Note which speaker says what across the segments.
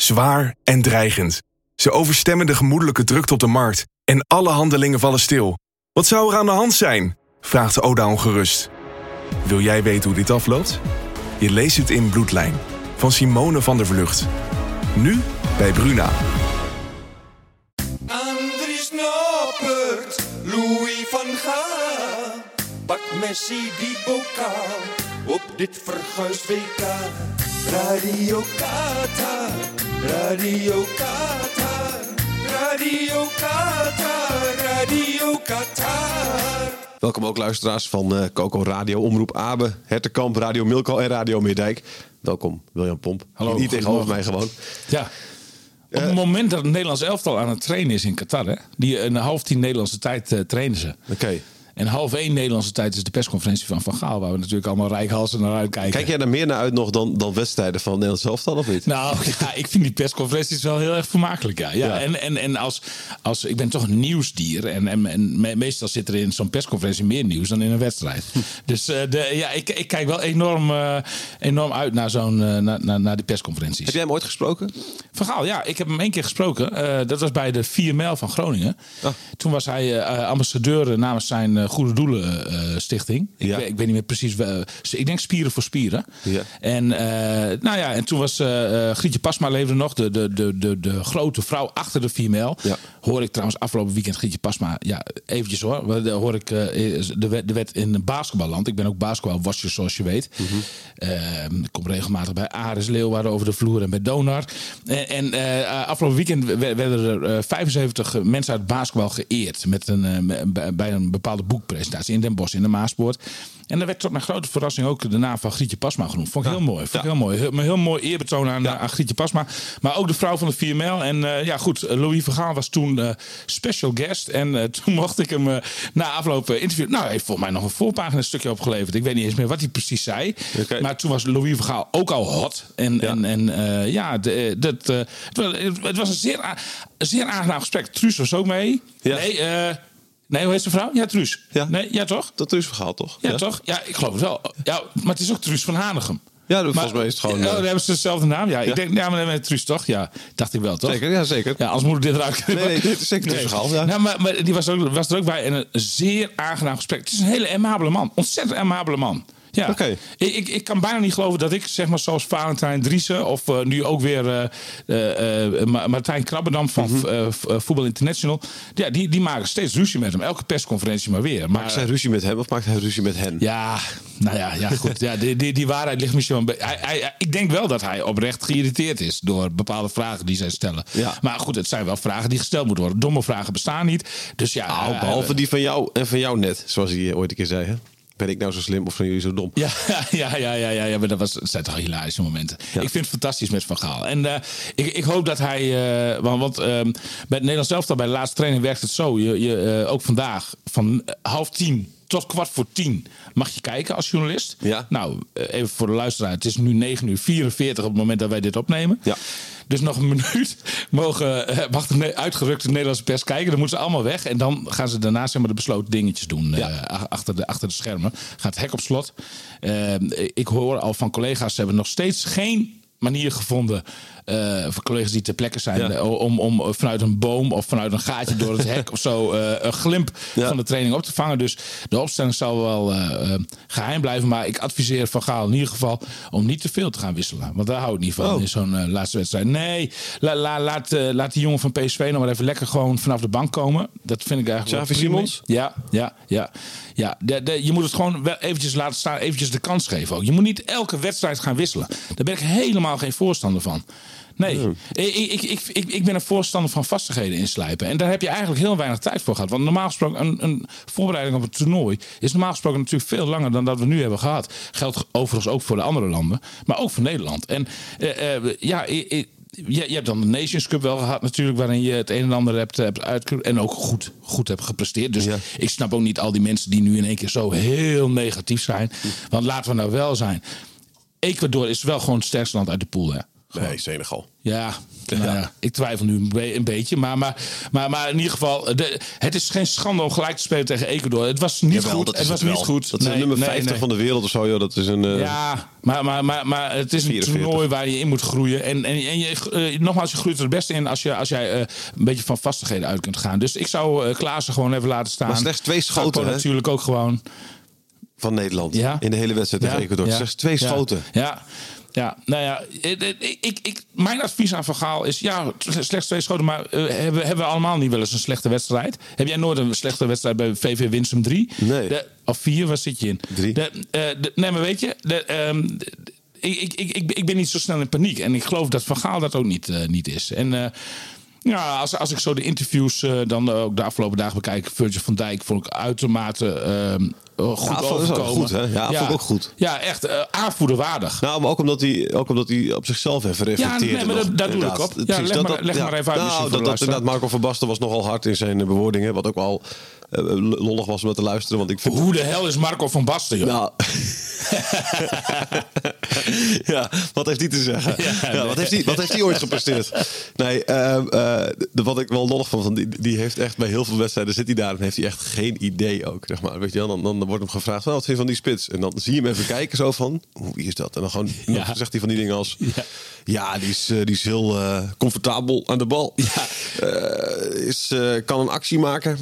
Speaker 1: Zwaar en dreigend. Ze overstemmen de gemoedelijke drukte op de markt. En alle handelingen vallen stil. Wat zou er aan de hand zijn? Vraagt Oda ongerust. Wil jij weten hoe dit afloopt? Je leest het in Bloedlijn. Van Simone van der Vlucht. Nu bij Bruna.
Speaker 2: Andries Noppert, Louis van Gaal. Pak Messi die bokaal op dit verguisd WK. Radio Qatar, Radio Qatar, Radio Qatar, Radio Qatar.
Speaker 3: Welkom ook luisteraars van eh Coco Radio, Omroep Abe, Hertenkamp, Radio Milko en Radio Meerdijk. Welkom, William Pomp.
Speaker 4: Hallo,
Speaker 3: Hier tegenover mij gewoon.
Speaker 4: Ja. Op het moment dat het Nederlands elftal aan het trainen is in Qatar, hè, die een half tien Nederlandse tijd eh, trainen ze.
Speaker 3: Oké.
Speaker 4: En half één Nederlandse tijd is de persconferentie van Van Gaal, waar we natuurlijk allemaal rijkhalsen naar uitkijken.
Speaker 3: Kijk jij er meer naar uit nog dan, dan wedstrijden van Nederland zelf dan of niet?
Speaker 4: Nou ja, ik vind die persconferenties wel heel erg vermakelijk. Ja. Ja,
Speaker 3: Ja.
Speaker 4: En, en, en als, als ik ben toch een nieuwsdier. En, en, en me- meestal zit er in zo'n persconferentie meer nieuws dan in een wedstrijd. dus eh, de, ja, ik, ik kijk wel enorm, eh, enorm uit naar, zo'n, eh, naar, naar, naar die persconferenties.
Speaker 3: Heb jij hem ooit gesproken?
Speaker 4: Van Gaal, ja, ik heb hem één keer gesproken. Dat was bij de 4 mijl van Groningen.
Speaker 3: Ah.
Speaker 4: Toen was hij ambassadeur namens zijn Goede Doelen eh, Stichting. Ik,
Speaker 3: Ja.
Speaker 4: ik weet niet meer precies. wel- ik denk Spieren voor Spieren.
Speaker 3: Ja.
Speaker 4: En, eh, nou ja, en toen was eh, eh, Grietje Pasma leefde nog. De, de, de, de, de grote vrouw achter de 4 mijl.
Speaker 3: Ja.
Speaker 4: Hoor ik trouwens afgelopen weekend Grietje Pasma. Ja, eventjes hoor. Daar Hoor ik eh, de, wet, de wet in basketballand. Ik ben ook basketbalwatcher zoals je weet.
Speaker 3: Mhm.
Speaker 4: Eh, ik kom regelmatig bij Aris Leeuwarden over de vloer en bij Donar. En, en eh, afgelopen weekend we- werden er eh, 75 mensen uit basketbal geëerd. Met een, eh, bij- een bepaalde boekpresentatie in Den Bosch in de Maaspoort. En daar werd tot mijn grote verrassing ook de naam van Grietje Pasma genoemd. Vond ik heel mooi. Vond ik
Speaker 3: Ja.
Speaker 4: heel mooi. Heel, heel mooi eerbetoon aan, aan Grietje Pasma. Maar ook de vrouw van de 4 mijl. En eh, ja, goed. Louis Vergaal was toen eh, special guest. En eh, toen mocht ik hem eh, na afloop eh, interviewen. Nou, hij heeft volgens mij nog een voorpagina stukje opgeleverd. Ik weet niet eens meer wat hij precies zei. Maar toen was Louis Vergaal ook al hot. En, en, en eh, ja, de, eh, dat, eh, het, was, het was een zeer, zeer aangenaam gesprek. Truus was ook mee.
Speaker 3: Ja.
Speaker 4: Nee, eh, nee, hoe heet zijn vrouw? Ja, Truus.
Speaker 3: Ja.
Speaker 4: Nee, ja, toch?
Speaker 3: Dat is verhaal toch?
Speaker 4: Ja, toch? Ja, ik geloof het wel. Ja, maar het is ook Truus van Hanegem.
Speaker 3: Ja, volgens mij is het gewoon...
Speaker 4: Oh,
Speaker 3: eh,
Speaker 4: dan hebben ze dezelfde naam. Ja, ik
Speaker 3: Ja.
Speaker 4: denk, ja, maar met Truus toch? Ja, dacht ik wel, toch?
Speaker 3: Zeker, ja zeker.
Speaker 4: Ja, moet ik dit knippen.
Speaker 3: Nee, nee, dit is zeker Truus Gaal, ja.
Speaker 4: Nou, maar, maar die was, ook, was er ook bij. En een zeer aangenaam gesprek. Het is een hele amabele man. Ontzettend amabele man. Ja.
Speaker 3: Oké.
Speaker 4: Ik, ik, ik kan bijna niet geloven dat ik, zeg maar, zoals Valentijn Driessen... of eh, nu ook weer eh, eh, Ma- Martijn Krabbendam van
Speaker 3: Mhm.
Speaker 4: Voetbal International... Ja, die, die maken steeds ruzie met hem. Elke persconferentie maar weer. Maar,
Speaker 3: Maakt zij ruzie met hem of maakt hij ruzie met hen?
Speaker 4: ja, nou ja, ja goed. Ja, die, die, die waarheid ligt misschien wel... Hij, hij, ik denk wel dat hij oprecht geïrriteerd is door bepaalde vragen die zij stellen.
Speaker 3: Ja.
Speaker 4: Maar goed, het zijn wel vragen die gesteld moeten worden. Domme vragen bestaan niet. Dus ja,
Speaker 3: Nou,
Speaker 4: eh,
Speaker 3: behalve die van jou en van jou net, zoals hij ooit een keer zei. Hè? Ben ik nou zo slim of zijn jullie zo dom?
Speaker 4: Ja, ja, ja, ja, ja, ja, maar dat, was, dat zijn toch hilarische momenten. Ik vind het fantastisch met Van Gaal. En eh, ik, ik hoop dat hij... eh, want want ehm, bij het Nederlands elftal, bij de laatste training werkt het zo. Je, je, eh, ook vandaag, van half tien tot kwart voor tien mag je kijken als journalist.
Speaker 3: Ja.
Speaker 4: Nou, even voor de luisteraar. Het is nu 9 uur 44 op het moment dat wij dit opnemen.
Speaker 3: Ja.
Speaker 4: Dus nog een minuut mogen, eh, mag de ne- uitgerukte Nederlandse pers kijken. Dan moeten ze allemaal weg. En dan gaan ze daarna zeg maar, de besloten dingetjes doen.
Speaker 3: Ja.
Speaker 4: eh, ach- achter, de, achter de schermen. Gaat het hek op slot. Eh, ik hoor al van collega's, ze hebben nog steeds geen manier gevonden. eh voor collega's die ter plekke zijn.
Speaker 3: Ja.
Speaker 4: eh, om, om vanuit een boom of vanuit een gaatje door het hek of zo. eh, een glimp
Speaker 3: Ja.
Speaker 4: van de training op te vangen. Dus de opstelling zal wel eh, eh, geheim blijven. Maar ik adviseer Van Gaal in ieder geval om niet te veel te gaan wisselen. Want daar hou ik niet van
Speaker 3: Oh.
Speaker 4: in zo'n laatste wedstrijd. Nee, la, la- laat, laat die jongen van PSV nog maar even lekker gewoon vanaf de bank komen. Dat vind ik eigenlijk
Speaker 3: Xavi. Simons?
Speaker 4: Ja, ja, ja. ja de, de- je moet het gewoon wel eventjes laten staan. Eventjes de kans geven ook. Je moet niet elke wedstrijd gaan wisselen. Daar ben ik helemaal geen voorstander van. Nee, ik, ik, ik, ik, ik ben een voorstander van vastigheden inslijpen. En daar heb je eigenlijk heel weinig tijd voor gehad. Want normaal gesproken, een, een voorbereiding op een toernooi is normaal gesproken natuurlijk veel langer dan dat we nu hebben gehad. Geldt overigens ook voor de andere landen, maar ook voor Nederland. En eh, eh, ja, ik- ik- je, je hebt dan de Nations Cup wel gehad natuurlijk, waarin je het een en ander hebt, hebt. En ook goed, goed hebt gepresteerd. Dus
Speaker 3: Ja.
Speaker 4: ik snap ook niet al die mensen die nu in één keer zo heel negatief zijn. Want laten we nou wel zijn. Ecuador is wel gewoon het sterkste land uit de pool, hè?
Speaker 3: Nee, Senegal.
Speaker 4: Ja, nou ja, ik twijfel nu een, be- een beetje. Maar, maar, maar, maar in ieder geval, de, het is geen schande om gelijk te spelen tegen Ecuador. Het was niet
Speaker 3: Jawel,
Speaker 4: goed. Het
Speaker 3: is
Speaker 4: was niet goed.
Speaker 3: Dat is
Speaker 4: Nee,
Speaker 3: de nummer
Speaker 4: nee,
Speaker 3: 50
Speaker 4: nee.
Speaker 3: van de wereld of zo. Joh. Dat is een... eh,
Speaker 4: Ja, maar, maar, maar, maar het is een
Speaker 3: 44.
Speaker 4: toernooi waar je in moet groeien. En, en, en je, eh, nogmaals, je groeit er het beste in als, je, als jij eh, een beetje van vastigheden uit kunt gaan. Dus ik zou Klaassen gewoon even laten staan.
Speaker 3: Maar slechts twee schoten,
Speaker 4: natuurlijk ook gewoon.
Speaker 3: Van Nederland.
Speaker 4: Ja.
Speaker 3: In de hele wedstrijd tegen
Speaker 4: Ja,
Speaker 3: Ecuador.
Speaker 4: ja,
Speaker 3: Slechts twee schoten.
Speaker 4: Ja, ja, nou ja, ik, ik, ik, mijn advies aan Van Gaal is... ja, slechts twee schoten, maar eh, hebben, hebben we allemaal niet wel eens een slechte wedstrijd? Heb jij nooit een slechte wedstrijd bij VV Winsum 3?
Speaker 3: Nee.
Speaker 4: De, of 4, waar zit je in?
Speaker 3: Drie.
Speaker 4: De, eh, nee, maar weet je... De, ehm, de- ik, ik, ik, ik, ben niet zo snel in paniek. En ik geloof dat Van Gaal dat ook niet, eh, niet is. En... eh, ja, als, als ik zo de interviews eh, dan ook de afgelopen dagen bekijk, Virgil van Dijk vond ik uitermate ehm, eh, goed
Speaker 3: Ja,
Speaker 4: overkomen.
Speaker 3: goed, hè? Ja, ook goed.
Speaker 4: Ja, echt eh, aanvoerderwaardig.
Speaker 3: Nou, maar ook omdat hij, ook omdat hij op zichzelf even reflecteerde.
Speaker 4: nee, maar dat- daar doe ik op. Ja, leg maar- leg maar even uit
Speaker 3: Nou, dat, dat, Marco van Basten was nogal hard in zijn eh, bewoordingen. Wat ook wel eh, lollig was om te luisteren. Want ik vind...
Speaker 4: Hoe de hel is Marco van Basten, joh?
Speaker 3: Nou. ja, wat heeft hij te zeggen? Ja, wat, heeft hij, wat heeft hij ooit gepresteerd? Nee, ehm, eh, de, wat ik wel lollig vond, van die, die heeft echt bij heel veel wedstrijden zit hij daar en heeft hij echt geen idee ook. Zeg maar. Weet je wel? Dan, dan wordt hem gevraagd, "Nou, wat vind je van die spits? En dan zie je hem even kijken zo van, hoe wie is dat? En dan gewoon
Speaker 4: Ja.
Speaker 3: zegt hij van die dingen als, ja, die, is, eh, die is heel eh, comfortabel aan de bal. Eh, is, eh, kan een actie maken.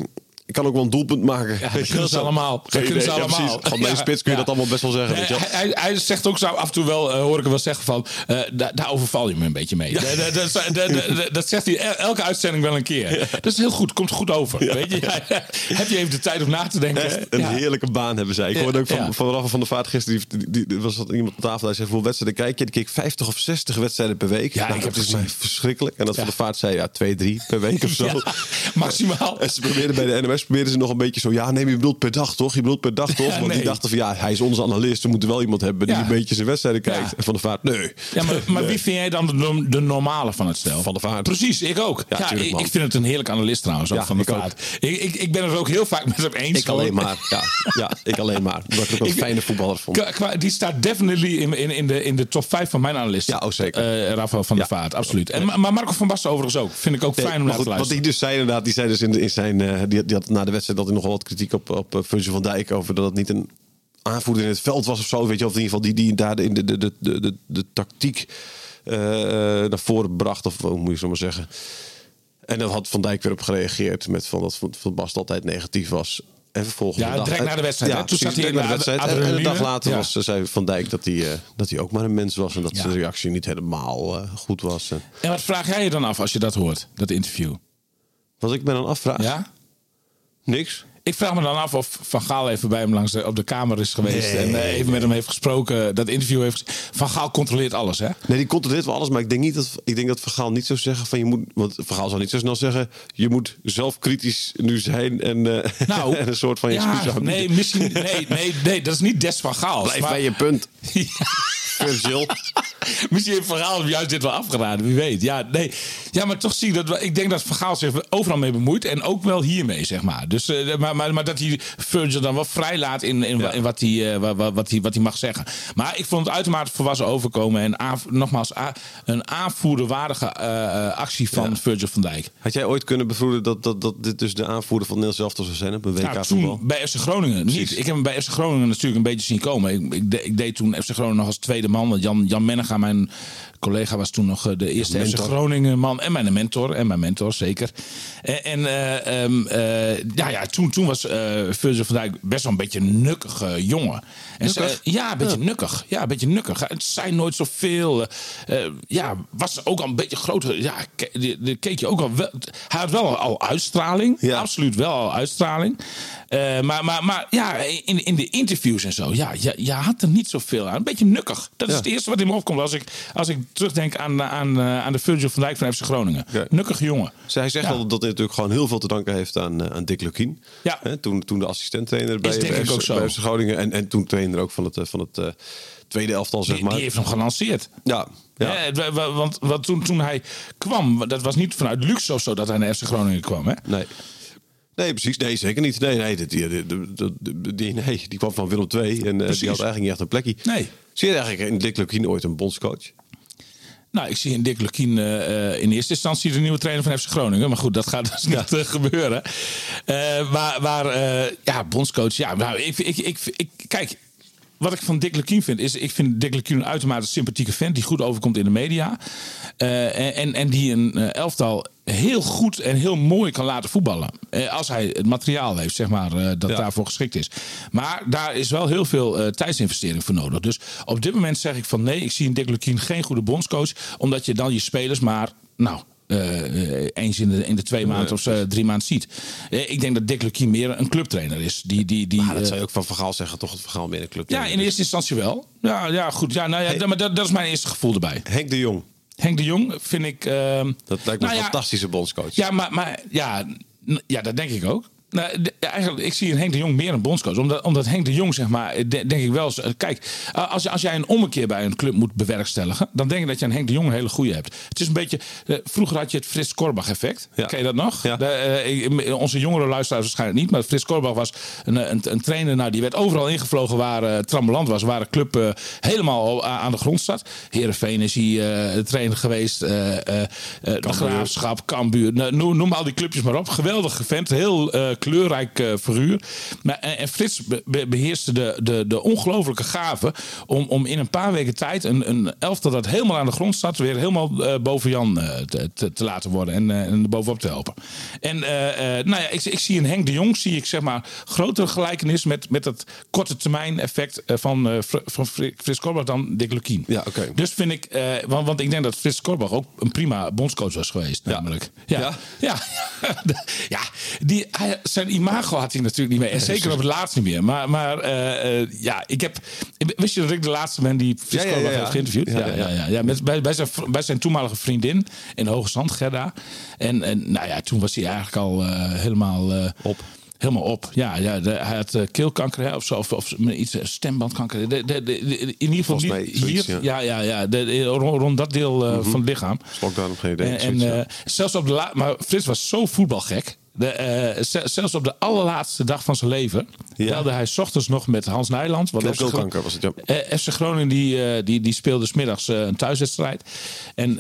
Speaker 3: Ik kan ook wel een doelpunt maken.
Speaker 4: Ja, dat kunnen ze allemaal. Dat kunnen ze allemaal.
Speaker 3: een
Speaker 4: Ja,
Speaker 3: spits kun je
Speaker 4: ja.
Speaker 3: dat allemaal best wel zeggen. Weet je
Speaker 4: hij, hij, hij zegt ook zo af en toe wel, eh, hoor ik hem wel zeggen van, eh, da- daar overval je me een beetje mee. Dat, dat, dat, dat- dat- dat zegt hij el- elke uitzending wel een keer. Dat is heel goed, komt goed over. Weet je? Heb je even de tijd om na te denken?
Speaker 3: Echt een
Speaker 4: Ja.
Speaker 3: heerlijke baan hebben zij. Ik hoorde ook van,
Speaker 4: ja.
Speaker 3: van Rafa van der Vaart gisteren. Die, die, die- was dat iemand op tafel. Hij zei: Hoeveel wedstrijden kijk je? Die keek 50 of 60 wedstrijden per week.
Speaker 4: Ja,
Speaker 3: Nou,
Speaker 4: ik heb
Speaker 3: dat is
Speaker 4: gezien.
Speaker 3: mij verschrikkelijk. En dat
Speaker 4: Ja.
Speaker 3: van der Vaart zei: Ja, twee, drie per week of zo.
Speaker 4: Ja, maximaal.
Speaker 3: En ze probeerden bij de NMS probeerden ze nog een beetje zo. Ja, nee, je bedoelt per dag toch? Je bedoelt per dag toch? Want
Speaker 4: nee.
Speaker 3: die dachten van ja, hij is onze analist. We moeten wel iemand hebben die een beetje zijn wedstrijden kijkt. En van der Vaart, nee.
Speaker 4: Ja, maar, maar wie vind jij dan de, de normale van het stel?
Speaker 3: Van der Vaart.
Speaker 4: Precies, ik ook.
Speaker 3: Ja, tuurlijk,
Speaker 4: ik, ik vind het een heerlijk analist trouwens, ook van de
Speaker 3: ik ook.
Speaker 4: Vaart. Ik, ik, ik ben het ook heel vaak met hem eens.
Speaker 3: Ik alleen maar. Ja, ja, ik alleen maar. Omdat ik ook een fijne voetballer vond.
Speaker 4: Qua- die staat definitely in, in, in, de, in de top 5 van mijn analisten.
Speaker 3: Ja, oh, zeker.
Speaker 4: Eh, Rafael van der. Vaart, absoluut. En, maar Marco van Basten overigens ook. Vind ik ook fijn om naar te
Speaker 3: wat
Speaker 4: luisteren.
Speaker 3: hij dus zei inderdaad, die zei dus in, de- in zijn, eh, die, die had na de wedstrijd dat hij nogal wat kritiek op, op eh, Virgil van Dijk over dat het niet een aanvoerder in het veld was of zo, weet je, of in ieder geval die, die daar de, de, de, de, de, de tactiek eh, naar voren bracht, of hoe moet je zo maar zeggen. En dan had Van Dijk weer op gereageerd met van dat Van, Bast altijd negatief was. En vervolgens
Speaker 4: Ja, direct na de wedstrijd, hè? Toen zat hij
Speaker 3: na de wedstrijd.
Speaker 4: ad-
Speaker 3: En, en een dag later
Speaker 4: Ja.
Speaker 3: was, eh, zei Van Dijk dat hij, eh, dat hij ook maar een mens was en dat
Speaker 4: Ja.
Speaker 3: zijn reactie niet helemaal eh, goed was. En
Speaker 4: En wat vraag jij je dan af als je dat hoort, dat interview?
Speaker 3: wat ik me dan afvraag,
Speaker 4: Ja?
Speaker 3: Niks.
Speaker 4: Ik vraag me dan af of Van Gaal even bij hem langs de, op de kamer is geweest.
Speaker 3: Nee.
Speaker 4: En eh, even met hem heeft gesproken. Dat interview heeft. Van Gaal controleert alles, hè?
Speaker 3: Nee, die controleert wel alles, maar ik denk niet dat ik denk dat Vergaal niet zou zeggen van je moet, want Vergaal zou niet zo snel zeggen je moet zelf kritisch nu zijn en, eh,
Speaker 4: Nou,
Speaker 3: en een soort van je
Speaker 4: ja, nee, misschien, nee, nee, nee, dat is niet Des van Gaal.
Speaker 3: Blijf bij je punt,
Speaker 4: Ja.
Speaker 3: Virgil.
Speaker 4: Misschien heeft Van Gaal juist dit wel afgeraden, wie weet. Ja, nee. ja maar toch zie ik dat... Ik denk dat Van Gaal zich overal mee bemoeit. En ook wel hiermee, zeg maar. Dus, eh, maar, maar, maar dat hij Virgil dan wel vrij laat in, in,
Speaker 3: Ja.
Speaker 4: in wat, hij, eh, wat, wat, wat, hij, wat hij mag zeggen. Maar ik vond het uitermate volwassen overkomen. En nogmaals, a- een aanvoerderwaardige eh, eh, actie van Virgil van Dijk.
Speaker 3: Had jij ooit kunnen bevroeden dat, dat, dat dit dus de aanvoerder van Nederland zelf zou zijn op een WK
Speaker 4: Nou, toen bij FC Groningen niet. Ik heb hem bij FC Groningen natuurlijk een beetje zien komen. Ik, ik, de- ik deed toen FC Groningen nog als tweede man. Want Jan, Jan Mennega, mijn collega, was toen nog eh, de eerste FC. Groningen man. En mijn mentor. En mijn mentor, zeker. En, en eh, ehm, eh, ja, ja, toen, toen was eh Virgil van Dijk best wel een beetje een nukkige jongen. En ze- ja, een beetje nukkig. Ja, een beetje nukkig. Het zei nooit zoveel. ja, was ook al een beetje groter. Ja, de keek je ook al wel. Hij had wel al uitstraling.
Speaker 3: Ja.
Speaker 4: Absoluut wel al uitstraling. Eh, maar, maar, maar ja, in, in de interviews en zo, ja, je, je had er niet zoveel aan. Een beetje nukkig. Dat is
Speaker 3: Ja.
Speaker 4: het eerste wat in me opkomt als ik, als ik terugdenk aan, aan, eh, aan de Virgil van Dijk van FC Groningen.
Speaker 3: Ja.
Speaker 4: Nukkige jongen.
Speaker 3: Zij zegt
Speaker 4: Ja.
Speaker 3: al dat hij natuurlijk gewoon heel veel te danken heeft aan, eh, aan Dick Lukien.
Speaker 4: Ja.
Speaker 3: Hè, toen, toen de assistent-trainer bij, bij, FC
Speaker 4: zo.
Speaker 3: bij FC Groningen. En, en toen trainer ook van het, van het tweede elftal, zeg
Speaker 4: Die,
Speaker 3: maar.
Speaker 4: die heeft hem gelanceerd.
Speaker 3: Ja, ja.
Speaker 4: Ja, wa- wa- want want toen, toen hij kwam, dat was niet vanuit luxe of zo dat hij naar FC Groningen kwam. Hè?
Speaker 3: Nee. Nee, precies. Nee, zeker niet. Nee, nee, die, die, die, nee, die kwam van Willem II en
Speaker 4: Precies.
Speaker 3: die had eigenlijk niet echt een plekje.
Speaker 4: Nee.
Speaker 3: Zie je eigenlijk in Dick Lukien ooit een bondscoach?
Speaker 4: Nou, ik zie in Dick Lukien eh, eh, in eerste instantie de nieuwe trainer van FC Groningen. Maar goed, dat gaat dus niet gebeuren. Maar maar ja, bondscoach. Ja, nou, ik, ik, ik, ik, kijk, wat ik van Dick Lukien vind, is ik vind Dick Lukien een uitermate sympathieke vent die goed overkomt in de media. En- en, die een elftal heel goed en heel mooi kan laten voetballen. Eh, als hij het materiaal heeft, zeg maar, eh, dat
Speaker 3: Ja.
Speaker 4: daarvoor geschikt is. Maar daar is wel heel veel eh, tijdsinvestering voor nodig. Dus op dit moment zeg ik van nee, ik zie in Dick Lukien geen goede bondscoach. Omdat je dan je spelers maar, nou... eens in de, in de twee maanden of drie maanden ziet. Ik denk dat Dick Lukien meer een clubtrainer is. Die, die, die,
Speaker 3: Maar dat zou je ook van Vergaal zeggen, toch het Vergaal meer een club.
Speaker 4: ja, in eerste instantie wel. Ja, ja goed. Ja, nou ja, maar dat, dat is mijn eerste gevoel erbij.
Speaker 3: Henk de Jong,
Speaker 4: Henk de Jong vind ik. ehm,
Speaker 3: dat lijkt me
Speaker 4: nou
Speaker 3: een
Speaker 4: ja,
Speaker 3: fantastische bondscoach.
Speaker 4: Ja, maar, maar ja, ja, dat denk ik ook. Nou, eigenlijk, ik zie in Henk de Jong meer een bondscoach. Omdat, omdat Henk de Jong, zeg maar, de- denk ik wel... eh, Kijk, eh, als, als jij een ommekeer bij een club moet bewerkstelligen... dan denk ik dat je een Henk de Jong een hele goede hebt. Het is een beetje... eh, vroeger had je het Frits Korbach effect.
Speaker 3: Ja.
Speaker 4: Ken je dat nog?
Speaker 3: Ja.
Speaker 4: De, eh, onze jongere luisteraars waarschijnlijk niet. Maar Frits Korbach was een, een, een trainer... Nou, die werd overal ingevlogen waar eh, trammeland was. Waar de club eh, helemaal aan de grond staat. Heerenveen is hij eh, trainer geweest. eh, eh, eh, de Graafschap, Cambuur. Nou, noem, noem al die clubjes maar op. Geweldige vent. Heel eh, kleurrijk eh, figuur. Maar, en, en Frits be- be- beheerste de, de, de ongelofelijke gave... Om, om in een paar weken tijd een, een elftal dat helemaal aan de grond staat... weer helemaal eh, boven Jan eh, te, te, te laten worden. En, eh, en bovenop te helpen. En eh, eh, nou ja, ik, ik zie in Henk de Jong... zie ik zeg maar grotere gelijkenis met, met het korte termijn effect... eh, van, eh, van Fri- Frits Korbach dan Dick Lukien.
Speaker 3: Ja, oké.
Speaker 4: Dus vind ik... eh, want, want ik denk dat Frits Korbach ook een prima bondscoach was geweest. Namelijk. Ja.
Speaker 3: Ja?
Speaker 4: Ja, ja. die, hij, zijn imago had hij natuurlijk niet meer. En zeker op het laatst niet meer. Maar, maar eh, eh, ja, ik heb. Wist je dat ik de laatste ben die Frits
Speaker 3: Ja, ja, ja,
Speaker 4: heeft geïnterviewd?
Speaker 3: Ja,
Speaker 4: Ja,
Speaker 3: ja,
Speaker 4: ja, met, bij, bij, zijn, bij zijn toenmalige vriendin in Hoge Zand, Gerda. En, en nou ja, toen was hij eigenlijk al eh, helemaal.
Speaker 3: Op.
Speaker 4: Helemaal op. Ja, ja de- hij had eh, keelkanker hè, of zo. Of, of iets, stembandkanker. De, de, in ieder geval
Speaker 3: mij zoiets,
Speaker 4: hier.
Speaker 3: ja.
Speaker 4: Ja, ja, rond, rond dat deel eh, van het lichaam.
Speaker 3: Slokdarm, geen idee.
Speaker 4: En, en, zelfs op de la- maar Frits was zo voetbalgek. De, eh, ze- zelfs op de allerlaatste dag van zijn leven
Speaker 3: Ja.
Speaker 4: belde hij 's ochtends nog met Hans Nijland. Want FC
Speaker 3: keelkanker was het, ja.
Speaker 4: eh, FC Groningen die, eh, die, die speelde smiddags een thuiswedstrijd. En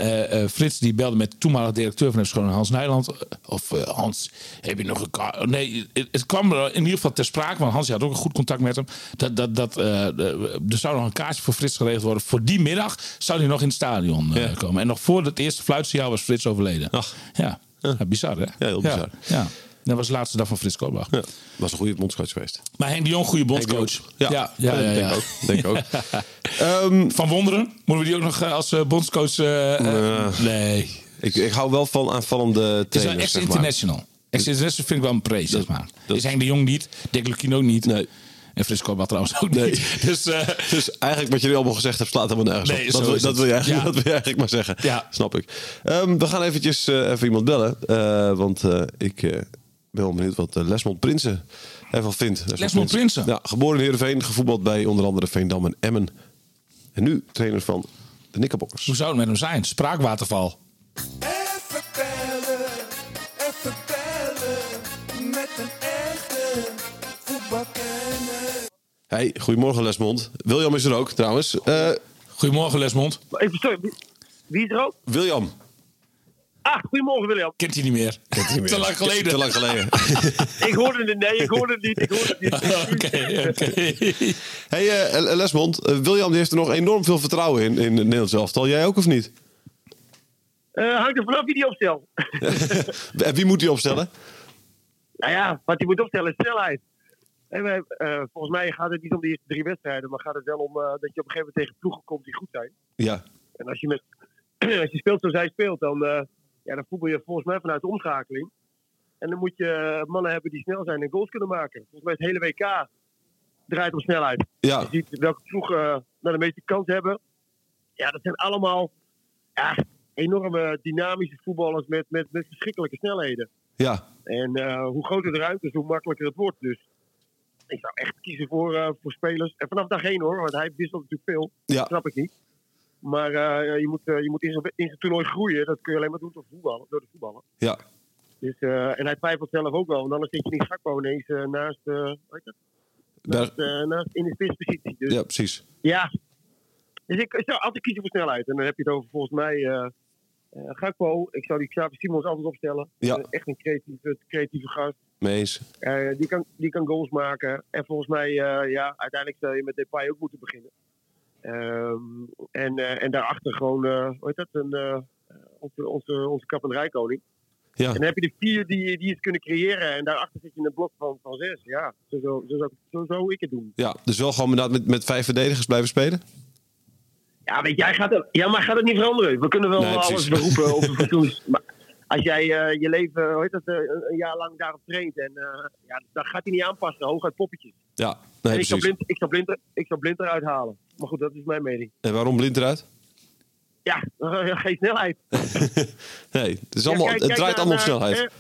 Speaker 4: Frits die belde met de toenmalige directeur van FC Groningen, Hans Nijland. Of Hans, heb je nog een kaart? Nee, het, het kwam er in ieder geval ter sprake, want Hans had ook een goed contact met hem. Dat, dat, dat, er zou nog een kaartje voor Frits geregeld worden. Voor die middag zou hij nog in het stadion
Speaker 3: Ja.
Speaker 4: komen. En nog voor het eerste fluitsignaal was Frits overleden.
Speaker 3: Ach.
Speaker 4: Ja. Ja, bizar hè?
Speaker 3: Ja, heel bizar.
Speaker 4: Ja. Dat was de laatste dag van Frits Korbach.
Speaker 3: Ja, was een goede bondscoach geweest.
Speaker 4: Maar Henk de Jong, goede bondscoach.
Speaker 3: Ja,
Speaker 4: ja, ja, ja,
Speaker 3: denk ook. Denk ook. Ehm,
Speaker 4: Van Wonderen, moeten we die ook nog eh, als eh, bondscoach? eh, nee.
Speaker 3: ik, ik hou wel van aanvallende
Speaker 4: Het is
Speaker 3: trainers, maar.
Speaker 4: ex-international. Vind ik wel een pre, zeg maar.
Speaker 3: dat-
Speaker 4: is Henk de Jong niet, Dick Lukien ook niet.
Speaker 3: Nee.
Speaker 4: En Frits Korbach trouwens ook
Speaker 3: Nee.
Speaker 4: niet. Dus eh,
Speaker 3: Dus eigenlijk wat jullie allemaal gezegd hebben slaat helemaal nergens
Speaker 4: Nee,
Speaker 3: op. Dat, wil- dat, wil je
Speaker 4: Ja.
Speaker 3: dat wil je eigenlijk maar zeggen.
Speaker 4: Ja.
Speaker 3: Snap ik. Ehm, we gaan eventjes eh, even iemand bellen. eh, want eh, ik eh, ben wel benieuwd wat Lesmond Prinsen ervan vindt.
Speaker 4: Lesmond Prinsen?
Speaker 3: Ja, geboren in Heerenveen. Gevoetbald bij onder andere Veendam en Emmen. En nu trainer van de Knickerbockers.
Speaker 4: hoe zou het met hem zijn? Spraakwaterval.
Speaker 2: Even bellen, even bellen. Met een echte voetbalkenner.
Speaker 3: Hey, goedemorgen Lesmond. William is er ook trouwens. Eh,
Speaker 4: Goedemorgen Lesmond.
Speaker 5: Even sorry, wie- is er ook?
Speaker 3: William.
Speaker 5: Ah, goedemorgen William.
Speaker 4: Kent hij niet meer. Te lang geleden.
Speaker 3: Te lang geleden.
Speaker 5: Ik hoorde het, nee, ik hoorde het niet, ik hoorde het niet.
Speaker 4: Oké, oké.
Speaker 3: hey, eh, Lesmond. eh, William die heeft er nog enorm veel vertrouwen in, in het Nederlands elftal. Jij ook of niet?
Speaker 5: Eh, hangt er vanaf wie die opstelt.
Speaker 3: En wie moet hij opstellen?
Speaker 5: nou ja, wat hij moet opstellen is snelheid. En wij, eh, volgens mij gaat het niet om de eerste drie wedstrijden, maar gaat het wel om eh, dat je op een gegeven moment tegen ploegen komt die goed zijn.
Speaker 3: Ja.
Speaker 5: En als je, met, als je speelt zoals hij speelt, dan, eh, ja, dan voetbal je volgens mij vanuit de omschakeling. En dan moet je mannen hebben die snel zijn en goals kunnen maken. Volgens mij het hele WK draait om snelheid.
Speaker 3: Ja,
Speaker 5: Je ziet welke ploegen nou de meeste kans hebben. Ja, dat zijn allemaal ja, enorme dynamische voetballers met, met, met verschrikkelijke snelheden.
Speaker 3: ja,
Speaker 5: En hoe groter de ruimte is, hoe makkelijker het wordt. Dus ik zou echt kiezen voor, eh, voor spelers. En vanaf dag één hoor, want hij wisselt natuurlijk veel.
Speaker 3: Ja.
Speaker 5: Dat snap ik niet. Maar eh, je moet, eh, je moet in zijn in zijn toernooi groeien. Dat kun je alleen maar doen door, voetballen, door de voetballen.
Speaker 3: ja,
Speaker 5: Dus, en hij twijfelt zelf ook wel. Want anders zit je niet Gakpo ineens naast, dat? Naast, naast in de spitspositie. Dus
Speaker 3: ja, precies.
Speaker 5: ja. Dus ik, ik zou altijd kiezen voor snelheid. En dan heb je het over volgens mij Gakpo. Ik zou die Xavi Simons altijd opstellen.
Speaker 3: Ja.
Speaker 5: Echt een creatieve, creatieve gast.
Speaker 3: Mee eens.
Speaker 5: Eh, die, kan, die kan goals maken. En volgens mij, eh, ja, uiteindelijk zou je met Depay ook moeten beginnen. Ehm, en, eh, en daarachter gewoon, hoe heet dat, een, onze, onze, onze kap- en rijkoning.
Speaker 3: Ja.
Speaker 5: En dan heb je de vier die, die het kunnen creëren. En daarachter zit je in een blok van, van zes. Ja, zo, zo, zo, zo zou ik het doen.
Speaker 3: Ja, dus wel gewoon inderdaad met, met vijf verdedigers blijven spelen?
Speaker 5: Ja, weet jij, gaat het, ja, maar gaat het niet veranderen? We kunnen wel
Speaker 3: Nee,
Speaker 5: alles beroepen over fatsoens. Maar als jij eh, je leven, hoe heet dat, eh, een, jaar lang daarop traint, en, eh, ja, dan gaat hij niet aanpassen, hooguit poppetjes.
Speaker 3: Ja, nee,
Speaker 5: ik zou, blind, ik, zou blind, ik zou blind eruit halen. Maar goed, dat is mijn mening.
Speaker 3: En waarom blind eruit?
Speaker 5: Ja, geen snelheid.
Speaker 3: nee, het, is
Speaker 5: Ja,
Speaker 3: allemaal,
Speaker 5: kijk-
Speaker 3: het draait allemaal op snelheid.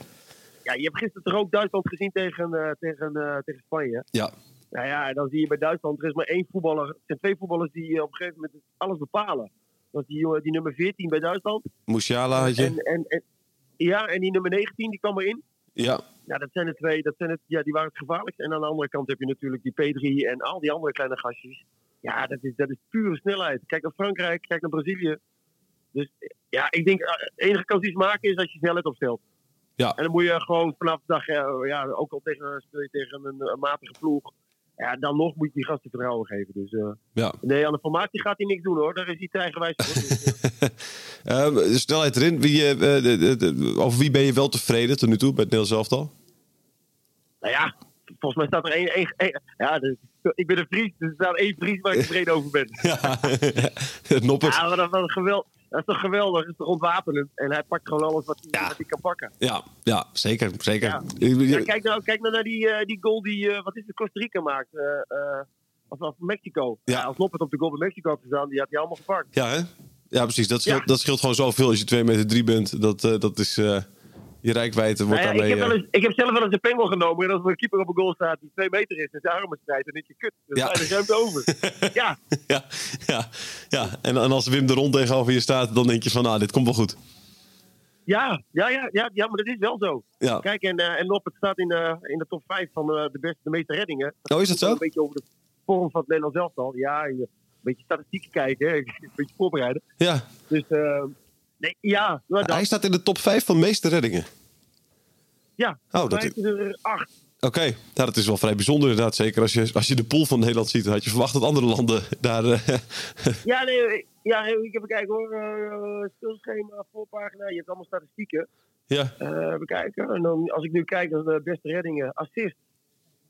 Speaker 5: ja, je hebt gisteren toch ook Duitsland gezien tegen, tegen, tegen Spanje.
Speaker 3: Ja,
Speaker 5: Nou ja, dan zie je bij Duitsland, er is maar één voetballer. Er zijn twee voetballers die op een gegeven moment alles bepalen. Dat is die, jongen- die nummer 14 bij Duitsland.
Speaker 3: Musiala had je.
Speaker 5: En, en, en, ja, en die nummer 19 die kwam erin.
Speaker 3: Ja,
Speaker 5: Ja, dat zijn de twee, dat zijn het, ja, die waren het gevaarlijkst. En aan de andere kant heb je natuurlijk die P3 en al die andere kleine gastjes. Ja, dat is, dat is pure snelheid. Kijk naar Frankrijk, kijk naar Brazilië. Dus ja, ik denk, eh, de enige kans die ze maken is als je snelheid opstelt.
Speaker 3: Ja.
Speaker 5: En dan moet je gewoon vanaf de dag, eh, ja, ook al tegen, speel je tegen een, een matige ploeg. Ja, dan nog moet je die gasten vertrouwen geven. Dus eh,
Speaker 3: ja.
Speaker 5: nee, aan de formatie gaat hij niks doen hoor. Daar is hij te eigenwijs voor. Dus, eh,
Speaker 3: Eh, snelheid erin. Wie, de- de- de- over wie ben je wel tevreden tot nu toe bij het Nederlands elftal?
Speaker 5: Nou ja, volgens mij staat er één. één, één- ja, dus, ik ben een Fries, dus er staat één Fries waar ik tevreden over ben.
Speaker 3: Ja, Noppert.
Speaker 5: Ja, maar dat, was geweld, dat is toch geweldig? Dat is toch ontwapenend? En hij pakt gewoon alles wat hij,
Speaker 3: Ja.
Speaker 5: wat hij kan pakken.
Speaker 3: Ja, ja, zeker. zeker.
Speaker 5: Ja. Kijk, nou, kijk nou naar die, eh, die goal die, eh, wat is het, Costa Rica maakt. eh, of, of Mexico.
Speaker 3: Ja.
Speaker 5: Als Noppert op de goal bij Mexico had gestaan, die had hij allemaal gepakt.
Speaker 3: Ja, hè? Ja, precies. Dat scheelt, dat scheelt gewoon zoveel als je 2 meter 3 bent. Dat, dat is je rijkwijde wordt
Speaker 5: Nou ja, ik,
Speaker 3: daarmee...
Speaker 5: heb wel
Speaker 3: eh,
Speaker 5: eens, ik heb zelf wel eens een pengel genomen. En als er een keeper op een goal staat die twee meter is en zijn armen strijdt, dan denk je, kut, er
Speaker 3: Ja.
Speaker 5: is ruimte over. ja,
Speaker 3: ja, ja, ja. En, en als Wim de Rond tegenover je staat, dan denk je van, nou, dit komt wel goed.
Speaker 5: ja, ja, ja, ja, ja, maar dat is wel zo.
Speaker 3: Ja.
Speaker 5: Kijk, en, eh en Noppert staat in, de in de top 5 van eh, de, beste, de meeste reddingen.
Speaker 3: Oh, is dat zo?
Speaker 5: Een beetje over de vorm van het Nederlands elftal. Ja, een beetje statistieken kijken, hè. een beetje voorbereiden.
Speaker 3: Ja,
Speaker 5: Dus, eh, nee, ja, dat,
Speaker 3: hij staat in de top 5 van de meeste reddingen.
Speaker 5: ja.
Speaker 3: Oh, dat
Speaker 5: is er acht.
Speaker 3: Oké, nou, dat is wel vrij bijzonder inderdaad. Zeker als je, als je de pool van Nederland ziet, dan had je verwacht dat andere landen daar... eh,
Speaker 5: Ja, nee, ja, ik even kijken hoor. Uh, stilschema, voorpagina, je hebt allemaal statistieken.
Speaker 3: ja,
Speaker 5: Eh even kijken. En dan, als ik nu kijk naar de beste reddingen, assist.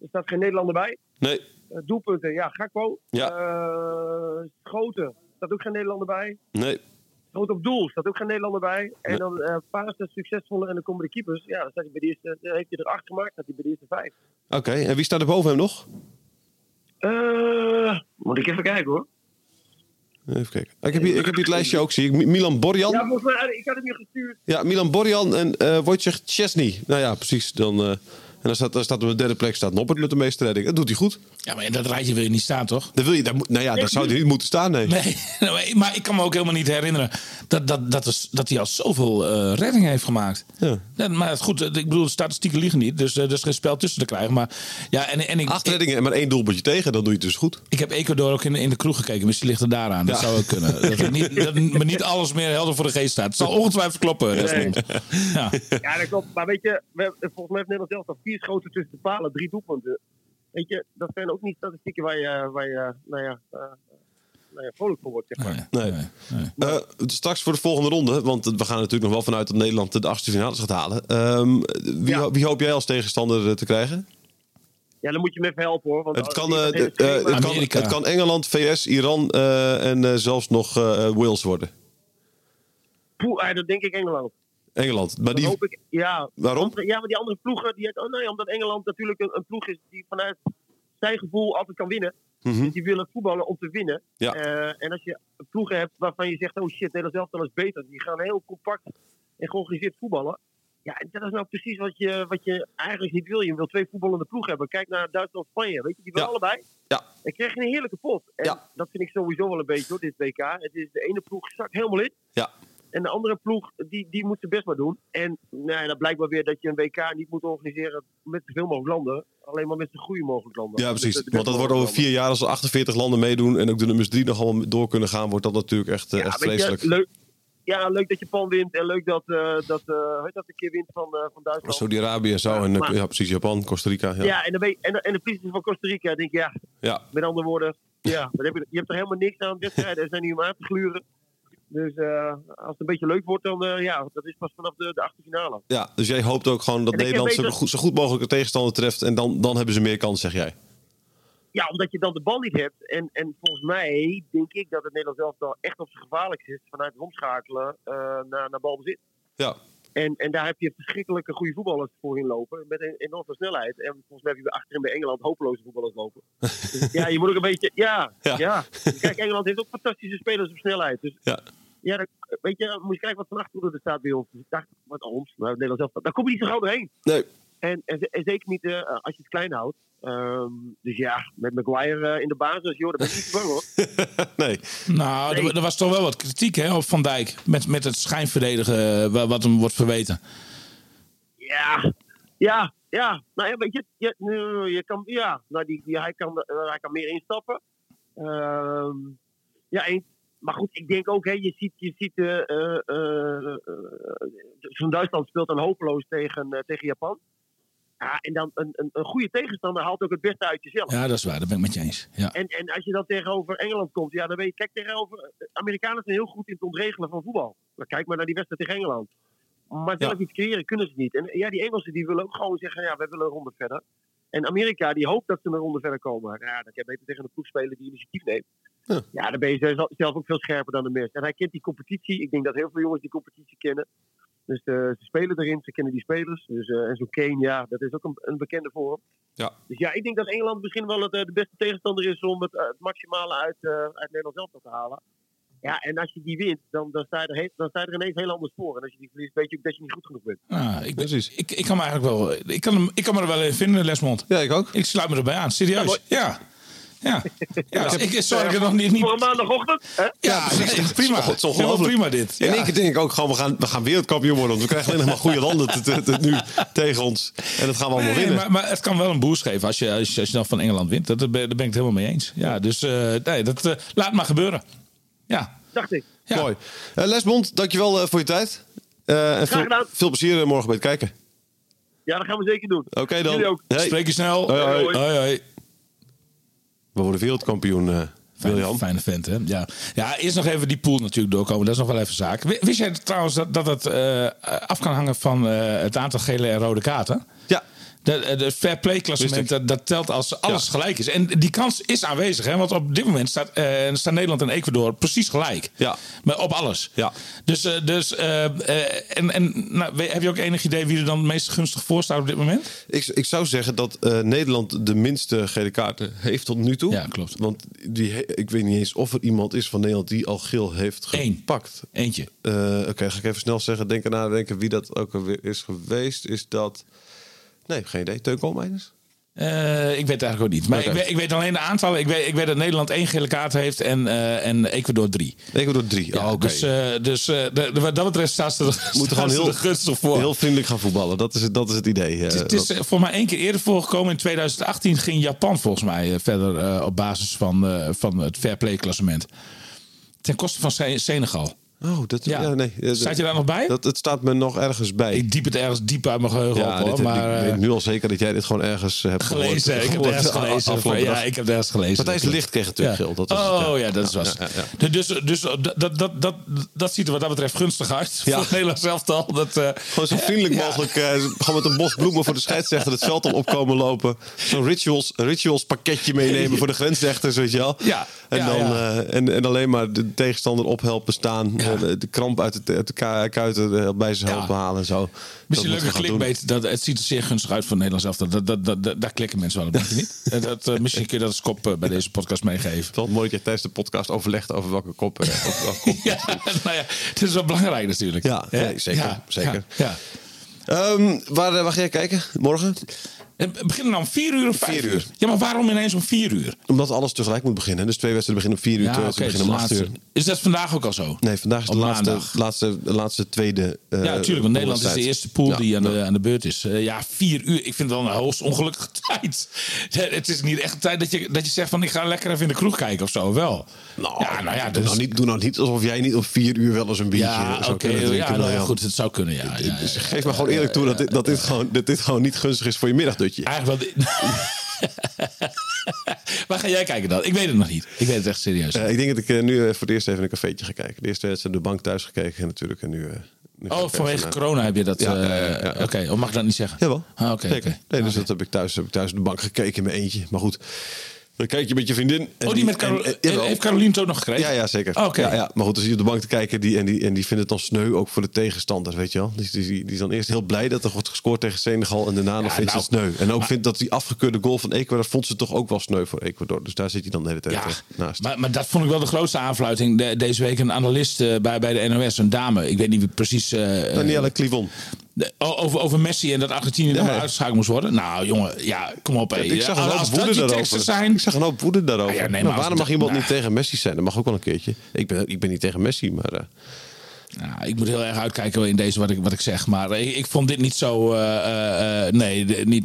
Speaker 5: Er staat geen Nederlander bij.
Speaker 3: nee,
Speaker 5: Eh, doelpunten, ja, Gakpo.
Speaker 3: Ja.
Speaker 5: Eh, schoten, er staat ook geen Nederlander bij.
Speaker 3: nee.
Speaker 5: Schoten op doel, staat ook geen Nederlander bij. En dan eh pasen, succesvoller en dan komen de keepers. Ja, dan staat hij bij de eerste, dan heeft hij er acht gemaakt, staat hij bij de eerste vijf.
Speaker 3: Oké, en wie staat er boven hem nog?
Speaker 5: Eh, moet ik even kijken hoor.
Speaker 3: Even kijken. Ik heb hier, ik heb hier het lijstje ook, zie ik. Milan Borjan.
Speaker 5: Ja,
Speaker 3: Ja,
Speaker 5: volgens mij, ik had hem hier gestuurd.
Speaker 3: Milan Borjan en eh Wojciech Chesney. Nou ja, precies. Dan, eh, dan staat, dan staat op de derde plek staat Noppert met de meeste redding. Dat doet hij goed.
Speaker 4: Ja, maar in dat rijtje wil je niet staan, toch?
Speaker 3: Dan wil je, daar, nou ja, daar zou hij niet moeten staan, nee.
Speaker 4: Nee, nee, maar ik kan me ook helemaal niet herinneren dat, dat, dat, is, dat hij al zoveel eh reddingen heeft gemaakt.
Speaker 3: Ja.
Speaker 4: Ja, maar goed, ik bedoel, de statistieken liegen niet, dus eh, er is geen spel tussen te krijgen. Maar ja, en, en ik,
Speaker 3: Acht reddingen en maar één doelpuntje tegen, dan doe je het dus goed.
Speaker 4: ik heb Ecuador ook in, in de kroeg gekeken, misschien ligt het daaraan. Dat
Speaker 3: Ja.
Speaker 4: zou ook kunnen. Dat, niet, dat me niet alles meer helder voor de geest staat. Het zal ongetwijfeld kloppen. Ja.
Speaker 5: Ja, dat klopt. Maar weet je, we volgens mij heeft Nederland zelf al vier schoten tussen de palen, drie doelpunten. Weet je, dat zijn ook niet statistieken waar je, waar je nou ja, eh, nou ja, vrolijk voor wordt, zeg maar.
Speaker 3: Nee. Eh, straks voor de volgende ronde, want we gaan natuurlijk nog wel vanuit dat Nederland de achtste finales gaat halen. Ehm, wie,
Speaker 5: Ja.
Speaker 3: ho- wie hoop jij als tegenstander eh, te krijgen?
Speaker 5: Ja, dan moet je me even helpen hoor. Want
Speaker 3: Het kan, het, kan, het kan Engeland, VS, Iran eh, en eh, zelfs nog eh, Wales worden.
Speaker 5: Poeh, dat denk ik Engeland.
Speaker 3: Engeland. Maar
Speaker 5: Dan
Speaker 3: die,
Speaker 5: ik, ja,
Speaker 3: waarom?
Speaker 5: Ja, maar die andere ploegen, die, oh, nee, omdat Engeland natuurlijk een, een ploeg is die vanuit zijn gevoel altijd kan winnen.
Speaker 3: Mhm.
Speaker 5: Dus die willen voetballen om te winnen.
Speaker 3: Ja.
Speaker 5: Eh, en als je ploegen hebt waarvan je zegt, oh shit, Nederland zelf wel is beter. Die gaan heel compact en georganiseerd voetballen. Ja, en dat is nou precies wat je, wat je eigenlijk niet wil. Je wil twee voetballende ploegen hebben. Kijk naar Duitsland Spanje, weet je, die willen
Speaker 3: Ja.
Speaker 5: allebei.
Speaker 3: Ja.
Speaker 5: Dan krijg je een heerlijke pot. En
Speaker 3: Ja.
Speaker 5: dat vind ik sowieso wel een beetje hoor, dit WK. Het is de ene ploeg zakt helemaal in.
Speaker 3: Ja.
Speaker 5: En de andere ploeg, die, die moet zijn best maar doen. En nou, ja, dan blijkt wel weer dat je een WK niet moet organiseren met zoveel mogelijk landen. Alleen maar met zo goede mogelijk landen.
Speaker 3: Ja,
Speaker 5: Dus
Speaker 3: precies.
Speaker 5: de
Speaker 3: Want dat wordt over vier jaar, als er 48 landen meedoen en ook de nummers drie nog allemaal door kunnen gaan, wordt dat natuurlijk echt, eh,
Speaker 5: Ja,
Speaker 3: echt
Speaker 5: je,
Speaker 3: vreselijk.
Speaker 5: leuk, ja, leuk dat Japan wint. En leuk dat, eh dat, hoe heet dat een keer wint van, eh, van Duitsland.
Speaker 3: Saudi-Arabië zou en
Speaker 5: maar-
Speaker 3: ja, precies Japan, Costa Rica. Ja.
Speaker 5: Ja, en, dan je- en, en de verliezen van Costa Rica. denk ik, ja,
Speaker 3: Ja.
Speaker 5: met andere woorden. Ja, je, je hebt er helemaal niks aan wedstrijden. Er zijn niet om aan te gluren. Dus eh, als het een beetje leuk wordt, dan uh, ja, dat is pas vanaf de, de achtste finale.
Speaker 3: Ja, dus jij hoopt ook gewoon dat Nederland zo goed, zo goed mogelijk een tegenstander treft en dan, dan hebben ze meer kans, zeg jij.
Speaker 5: Ja, omdat je dan de bal niet hebt. En, en volgens mij denk ik dat het Nederlands elftal echt op zijn gevaarlijkst is vanuit het omschakelen eh, naar, naar balbezit.
Speaker 3: Ja.
Speaker 5: En, en daar heb je verschrikkelijke goede voetballers voor in lopen. Met een enorme snelheid. En volgens mij heb je achterin bij Engeland hopeloze voetballers lopen. Dus ja, je moet ook een beetje. Ja,
Speaker 3: Ja.
Speaker 5: ja. Kijk, Engeland heeft ook fantastische spelers op snelheid. Dus
Speaker 3: Ja.
Speaker 5: Ja, dan, weet je, moet je kijken wat van achteren er staat bij ons. Dus ik dacht, wat ons? Nou, Nederland zelf. Daar kom je niet zo gauw doorheen.
Speaker 3: Nee.
Speaker 5: En, en, en zeker niet eh, als je het klein houdt. Ehm, dus ja, met Maguire eh, in de basis, joh, daar ben ik niet bang hoor.
Speaker 3: nee.
Speaker 4: Nou, er,
Speaker 5: Nee.
Speaker 4: er was toch wel wat kritiek hè, op Van Dijk. Met, met het schijnverdedigen eh, wa- wat hem wordt verweten.
Speaker 5: Ja, ja, ja. Nou ja, weet je, je, je kan, ja, nou, die, die, hij, kan, hij kan meer instappen. Ehm, ja, eens. Maar goed, ik denk ook, hè, je ziet, je ziet eh, eh, eh, zo'n Duitsland speelt dan hopeloos tegen, tegen Japan. Ja, en dan een, een, een goede tegenstander haalt ook het beste uit jezelf.
Speaker 4: Ja, dat is waar. Dat ben ik met je eens. Ja.
Speaker 5: En, en als je dan tegenover Engeland komt, ja, dan weet je, kijk tegenover. Amerikanen zijn heel goed in het ontregelen van voetbal. Maar kijk maar naar die wedstrijd tegen Engeland. Maar zelf
Speaker 3: Ja.
Speaker 5: iets creëren kunnen ze niet. En ja, die Engelsen die willen ook gewoon zeggen, ja, wij willen een ronde verder. En Amerika die hoopt dat ze een ronde verder komen. Ja, dan kan je beter tegen een ploeg spelen die initiatief neemt.
Speaker 3: Ja.
Speaker 5: Ja, dan ben je zelf- ook veel scherper dan de mist. En hij kent die competitie. Ik denk dat heel veel jongens die competitie kennen. Dus eh, ze spelen erin, ze kennen die spelers. Dus, eh, en zo'n Kane, ja, dat is ook een, een bekende voor hem.
Speaker 3: Ja.
Speaker 5: Dus ja, ik denk dat Engeland misschien wel het, eh, de beste tegenstander is om het, het maximale uit, eh uit Nederland zelf te halen. Ja, en als je die wint, dan, dan, sta je er, dan sta je er ineens heel anders voor. En als je die verliest, weet je ook dat je niet goed genoeg bent.
Speaker 4: Nou, ik,
Speaker 3: Precies.
Speaker 4: ik, ik kan me eigenlijk wel. Ik kan, hem, ik kan me er wel in vinden, Lesmond.
Speaker 3: Ja, ik ook.
Speaker 4: Ik sluit me erbij aan,
Speaker 5: Ja,
Speaker 4: serieus. Ja. Ja. ja. ik, sorry, ik het nog niet. niet
Speaker 5: Voor een maandagochtend? Hè?
Speaker 4: ja,
Speaker 3: precies.
Speaker 4: prima.
Speaker 3: Ongelooflijk.
Speaker 4: prima dit.
Speaker 3: In
Speaker 4: Ja.
Speaker 3: één keer denk ik ook gewoon, we gaan, we gaan wereldkampioen worden. Want we krijgen alleen nog maar goede landen te, te- te- nu tegen ons. En dat gaan we allemaal
Speaker 4: Nee,
Speaker 3: winnen.
Speaker 4: maar, maar het kan wel een boost geven als je, als je, als je dan van Engeland wint. Dat, daar ben ik het helemaal mee eens. Ja, dus eh, nee, dat, eh, laat maar gebeuren. Ja.
Speaker 5: Dacht ik.
Speaker 4: ja.
Speaker 3: Mooi. Eh Lesbond, dankjewel eh, voor je tijd. Eh, en veel,
Speaker 5: gedaan.
Speaker 3: veel plezier morgen bij het kijken.
Speaker 5: Ja, dat gaan we zeker doen.
Speaker 3: Oké dan.
Speaker 5: Jullie ook.
Speaker 3: Hey,
Speaker 4: Spreek je snel.
Speaker 3: Hoi, hoi.
Speaker 4: hoi, hoi.
Speaker 3: We worden wereldkampioen, eh
Speaker 4: Fijne, fijne vent, hè? Ja. ja, eerst nog even die pool natuurlijk doorkomen. Dat is nog wel even zaak. Wi- Wist jij trouwens dat, dat het eh, af kan hangen van eh, het aantal gele en rode kaarten?
Speaker 3: Ja,
Speaker 4: De, de fair play klassement, dat, dat telt als alles
Speaker 3: Ja.
Speaker 4: gelijk is. En die kans is aanwezig, hè? want op dit moment staat, eh, staan Nederland en Ecuador precies gelijk.
Speaker 3: Ja.
Speaker 4: Maar op alles.
Speaker 3: Ja.
Speaker 4: Dus, eh, dus eh, en, en nou, heb je ook enig idee wie er dan het meest gunstig voor staat op dit moment?
Speaker 3: ik, ik zou zeggen dat Nederland de minste gele kaarten heeft tot nu toe.
Speaker 4: Ja, klopt.
Speaker 3: Want die, ik weet niet eens of er iemand is van Nederland die al geel heeft
Speaker 4: Eén.
Speaker 3: gepakt.
Speaker 4: Eentje.
Speaker 3: Oké, ga ik even snel zeggen. Denken nadenken wie dat ook alweer is geweest. Is dat... Nee, geen idee. Teun Koolmeijers?
Speaker 4: Eh, ik weet het eigenlijk ook niet. Maar ik, weet, ik weet alleen de aantallen. Ik weet, ik weet dat Nederland één gele kaart heeft en, eh, en Ecuador drie.
Speaker 3: Ecuador drie.
Speaker 4: Ja,
Speaker 3: Oh, oké.
Speaker 4: Dus, eh, dus de, de- wat dat betreft staat ze er,
Speaker 3: gewoon heel,
Speaker 4: gunstig voor.
Speaker 3: heel vriendelijk gaan voetballen. Dat is het, dat is het idee.
Speaker 4: het, is- het is voor mij één keer eerder voorgekomen. In 2018 ging Japan volgens mij verder op basis van, van het fair play klassement. Ten koste van Se- Senegal.
Speaker 3: Oh, dat,
Speaker 4: Ja.
Speaker 3: ja. nee. eh,
Speaker 4: Staat je daar nog bij?
Speaker 3: Dat, het staat me nog ergens bij.
Speaker 4: Ik diep het ergens diep uit mijn geheugen
Speaker 3: ja,
Speaker 4: op hoor.
Speaker 3: dit-
Speaker 4: maar,
Speaker 3: ik
Speaker 4: eh,
Speaker 3: weet nu al zeker dat jij dit gewoon ergens hebt
Speaker 4: gelezen.
Speaker 3: gehoord.
Speaker 4: Ik heb
Speaker 3: gehoord
Speaker 4: ergens gelezen.
Speaker 3: afgelopen
Speaker 4: ja, ik heb ergens gelezen.
Speaker 3: Matthijs Licht kreeg natuurlijk. Dat was het,
Speaker 4: oh
Speaker 3: ja.
Speaker 4: ja, dat was het. Dus, dus dat, dat, dat, dat, ziet er wat dat betreft gunstig uit.
Speaker 3: Ja.
Speaker 4: Voor het Nederlands elftal. Dat, eh,
Speaker 3: Gewoon zo vriendelijk mogelijk. gewoon met een bos bloemen voor de scheidsrechter het veld op opkomen lopen. Zo'n rituals, rituals pakketje meenemen voor de grensrechters, weet je wel.
Speaker 4: Ja.
Speaker 3: En,
Speaker 4: Ja,
Speaker 3: dan,
Speaker 4: ja.
Speaker 3: eh, en, en alleen maar de tegenstander ophelpen staan.
Speaker 4: Ja.
Speaker 3: eh, de, kramp uit de, uit de kuiten bij ze helpen halen en zo.
Speaker 4: Misschien leuke
Speaker 3: doen.
Speaker 4: clickbait. Dat, het ziet er zeer gunstig uit voor Nederlands elftal. Dat, dat, dat, dat, daar klikken mensen wel op, denk je niet? Eh, dat, misschien kun je dat als kop bij deze podcast meegeven.
Speaker 3: Het is wel mooi dat je tijdens de podcast overlegt over welke kop. over welke kop.
Speaker 4: Ja, nou ja, het is wel belangrijk natuurlijk.
Speaker 3: Ja, zeker, zeker. Ehm, waar, waar ga jij kijken morgen?
Speaker 4: En beginnen dan om vier uur of vijf uur?
Speaker 3: uur.
Speaker 4: Ja, maar waarom ineens om vier uur?
Speaker 3: Omdat alles tegelijk moet beginnen. Dus twee wedstrijden beginnen om vier uur, twee
Speaker 4: Ja,
Speaker 3: wedstrijden
Speaker 4: dus
Speaker 3: beginnen om acht uur.
Speaker 4: Is dat vandaag ook al zo?
Speaker 3: Nee, vandaag is de laatste, laatste, laatste tweede. eh,
Speaker 4: Ja, natuurlijk, want Nederland is de eerste pool
Speaker 3: Ja,
Speaker 4: die aan
Speaker 3: ja.
Speaker 4: de, aan de beurt is. Eh, ja, vier uur. Ik vind het wel een hoogst ongelukkige tijd. Ja, het is niet echt een tijd dat je, dat je zegt van ik ga lekker even in de kroeg kijken of zo. Wel.
Speaker 3: Nou,
Speaker 4: ja, nou ja,
Speaker 3: doe,
Speaker 4: dus-
Speaker 3: nou niet, doe nou niet alsof jij niet om vier uur wel eens een biertje
Speaker 4: ja,
Speaker 3: zou kunnen drinken.
Speaker 4: ja, nou,
Speaker 3: Lilian.
Speaker 4: goed, het zou kunnen, ja. ja, ja.
Speaker 3: geef me gewoon eerlijk toe dat dit, gewoon, dat dit gewoon niet gunstig is voor je
Speaker 4: Eigenlijk wel. Waar ga jij kijken dan? Ik weet het nog niet. Ik weet het echt serieus.
Speaker 3: Eh, ik denk dat ik eh, nu eh, voor het eerst even een cafeetje ga kijken. De eerste wedstrijd de bank thuis gekeken natuurlijk. En nu,
Speaker 4: oh, vanwege
Speaker 3: naar-
Speaker 4: corona heb je dat.
Speaker 3: Ja.
Speaker 4: Oké, of mag ik dat niet zeggen?
Speaker 3: Jawel.
Speaker 4: Ah, Oké.
Speaker 3: Nee, dus dat heb ik thuis, heb ik thuis de bank gekeken in mijn eentje. Maar goed, dan kijk je met je vriendin. en
Speaker 4: Oh, die met Carol,
Speaker 3: en- en- jawel.
Speaker 4: heeft Carolien het ook nog gekregen?
Speaker 3: Ja, ja, zeker.
Speaker 4: Oké.
Speaker 3: Ja, ja. Maar goed, dan zie je op de bank te kijken die, en, die, en die vindt het dan sneu ook voor de tegenstanders, weet je wel. Die, die, die is dan eerst heel blij dat er wordt gescoord tegen Senegal en daarna nog vindt ze het
Speaker 4: nou,
Speaker 3: sneu. En ook vindt dat die afgekeurde goal van Ecuador vond ze toch ook wel sneu voor Ecuador. Dus daar zit hij dan de hele tijd
Speaker 4: Ja,
Speaker 3: eh, naast.
Speaker 4: maar, maar dat vond ik wel de grootste aanfluiting. De- deze week een analist eh, bij, bij de NOS, een dame. Ik weet niet wie precies. eh,
Speaker 3: Danielle Clivon.
Speaker 4: Over, over Messi en dat Argentinië dan
Speaker 3: Ja,
Speaker 4: maar
Speaker 3: ja.
Speaker 4: uitgeschakeld moest worden. Nou, jongen, ja, kom op. hé.
Speaker 3: Ik zag een hoop
Speaker 4: als
Speaker 3: woede daarover.
Speaker 4: zijn.
Speaker 3: Ik zag een hoop woede daarover.
Speaker 4: Ah, ja, nee,
Speaker 3: Nou, waarom mag iemand
Speaker 4: nou.
Speaker 3: niet tegen Messi zijn? Dat mag ook wel een keertje. Ik ben, ik ben niet tegen Messi, maar... eh,
Speaker 4: Nou, ik moet heel erg uitkijken in deze wat ik, wat ik zeg. Maar ik, ik vond dit niet zo. eh, eh, eh, nee, de- niet,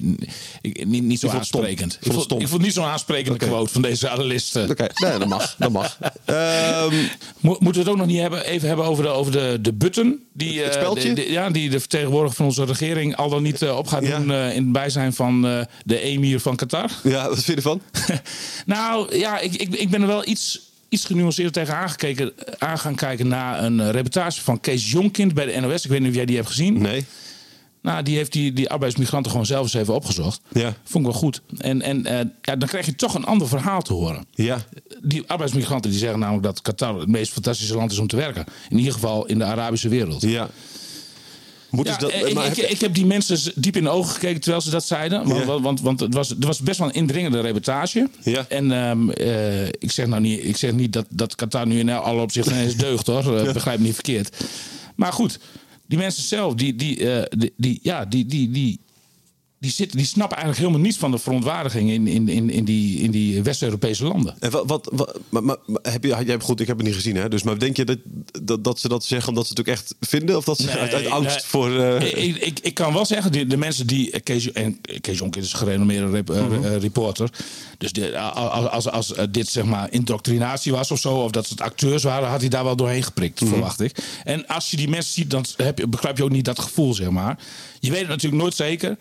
Speaker 4: ik, niet, niet zo aansprekend. Ik
Speaker 3: vond
Speaker 4: ik vond niet zo'n aansprekende quote van deze analisten.
Speaker 3: Oké, nee, dat mag. Dat mag. Ehm,
Speaker 4: Mo- Moeten we het ook nog niet hebben, even hebben over de, over de, de button? Die, de- de- ja, die de vertegenwoordiger van onze regering al dan niet op gaat
Speaker 3: Ja.
Speaker 4: doen in het bijzijn van de emir van Qatar.
Speaker 3: ja, wat vind je ervan?
Speaker 4: nou ja, ik, ik, ik ben er wel iets, iets genuanceerd tegen aangekeken, aan gaan kijken naar een eh, reportage van Kees Jonkind bij de NOS. Ik weet niet of jij die hebt gezien.
Speaker 3: Nee.
Speaker 4: Nou, die heeft die, die arbeidsmigranten gewoon zelf eens even opgezocht.
Speaker 3: Ja.
Speaker 4: Vond ik wel goed. En, en eh, ja, dan krijg je toch een ander verhaal te horen.
Speaker 3: Ja.
Speaker 4: Die arbeidsmigranten die zeggen namelijk dat Qatar het meest fantastische land is om te werken. In ieder geval in de Arabische wereld.
Speaker 3: Ja. Moeten
Speaker 4: Ja,
Speaker 3: ze dat...
Speaker 4: eh, ik,
Speaker 3: maar
Speaker 4: ik,
Speaker 3: heb-
Speaker 4: ik heb die mensen diep in de ogen gekeken terwijl ze dat zeiden. Want,
Speaker 3: Ja.
Speaker 4: want, het was, het was best wel een indringende reportage.
Speaker 3: Ja.
Speaker 4: En ehm, eh, ik zeg nou niet, ik zeg niet dat, dat Qatar nu in alle opzichten eens deugt hoor. Eh, Begrijp me niet verkeerd. Maar goed, die mensen zelf, die, die, die, die, ja, die, die, die, die, zitten, die snappen eigenlijk helemaal niets van de verontwaardiging in, in, in, in die, in die West-Europese landen.
Speaker 3: En wat, wat, wat- maar, maar, heb je, jij, goed, ik heb het niet gezien, hè? Dus, maar denk je dat, dat, dat ze dat zeggen omdat ze het ook echt vinden? Of dat ze
Speaker 4: Nee,
Speaker 3: uit, uit angst
Speaker 4: nee.
Speaker 3: voor... eh,
Speaker 4: Ik, ik, ik kan wel zeggen, de mensen die. eh, Kees, en Kees Jonk is een gerenommeerde rep- eh,
Speaker 3: Mhm.
Speaker 4: eh, reporter. Dus de, als, als, als eh, dit zeg maar indoctrinatie was of zo, of dat het acteurs waren, had hij daar wel doorheen geprikt,
Speaker 3: Mhm.
Speaker 4: verwacht ik. En als je die mensen ziet, dan heb je, begrijp je ook niet dat gevoel, zeg maar. Je weet het natuurlijk nooit zeker.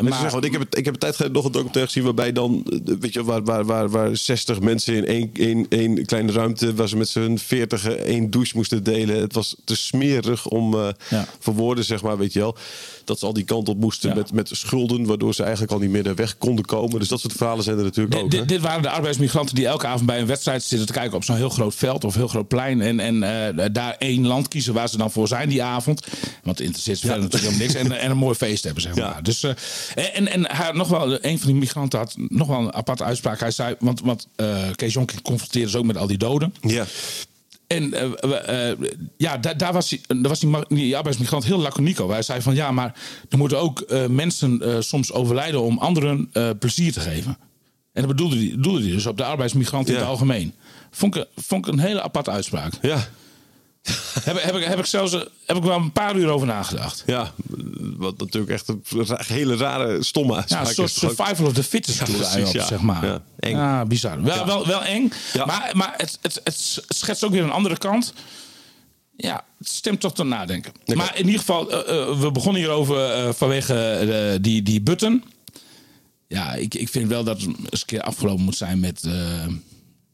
Speaker 4: Maar,
Speaker 3: zeggen, ik, heb, ik heb een tijd geleden nog een documentaire gezien waarbij dan, eh, weet je, waar, waar, waar, waar 60 mensen in één, één, één kleine ruimte, waar ze met z'n 40 één douche moesten delen. Het was te smerig om eh,
Speaker 4: Ja.
Speaker 3: voor woorden, zeg maar, weet je wel. Dat ze al die kant op moesten
Speaker 4: Ja.
Speaker 3: met, met schulden, waardoor ze eigenlijk al niet meer er weg konden komen. Dus dat soort verhalen zijn er natuurlijk
Speaker 4: Dit-
Speaker 3: ook.
Speaker 4: dit, dit waren de arbeidsmigranten die elke avond bij een wedstrijd zitten te kijken op zo'n heel groot veld of heel groot plein. En, en eh, daar één land kiezen waar ze dan voor zijn die avond. Want het interesseert ze natuurlijk helemaal niks. En, en een mooi feest hebben, zeg maar.
Speaker 3: Ja.
Speaker 4: Dus, eh, en en hij had nog wel, een van die migranten had nog wel een aparte uitspraak. Hij zei, want, want eh, Kees Jonk confronteerde ze ook met al die doden.
Speaker 3: Ja.
Speaker 4: En eh, eh, ja, daar, daar was, die, daar was die, arbeidsmigrant heel laconiek over. Hij zei van ja, maar er moeten ook eh, mensen soms overlijden om anderen plezier te geven. En dat bedoelde hij bedoelde dus op de arbeidsmigrant in het algemeen. Vond ik, vond ik een hele aparte uitspraak.
Speaker 3: Ja.
Speaker 4: Heb, heb, ik, heb ik zelfs heb ik wel een paar uur over nagedacht.
Speaker 3: Ja, wat natuurlijk echt een hele rare, stomme
Speaker 4: Ja, een soort survival of the fittest
Speaker 3: precies, ja.
Speaker 4: zeg maar.
Speaker 3: Ja, eng.
Speaker 4: Ja, bizar. Wel, wel, wel eng, maar, maar het, het, het schetst ook weer een andere kant. Ja, het stemt toch tot nadenken. Maar in ieder geval, eh, eh, we begonnen hierover eh, vanwege die, die button. Ja, ik, ik vind wel dat het eens een keer afgelopen moet zijn met...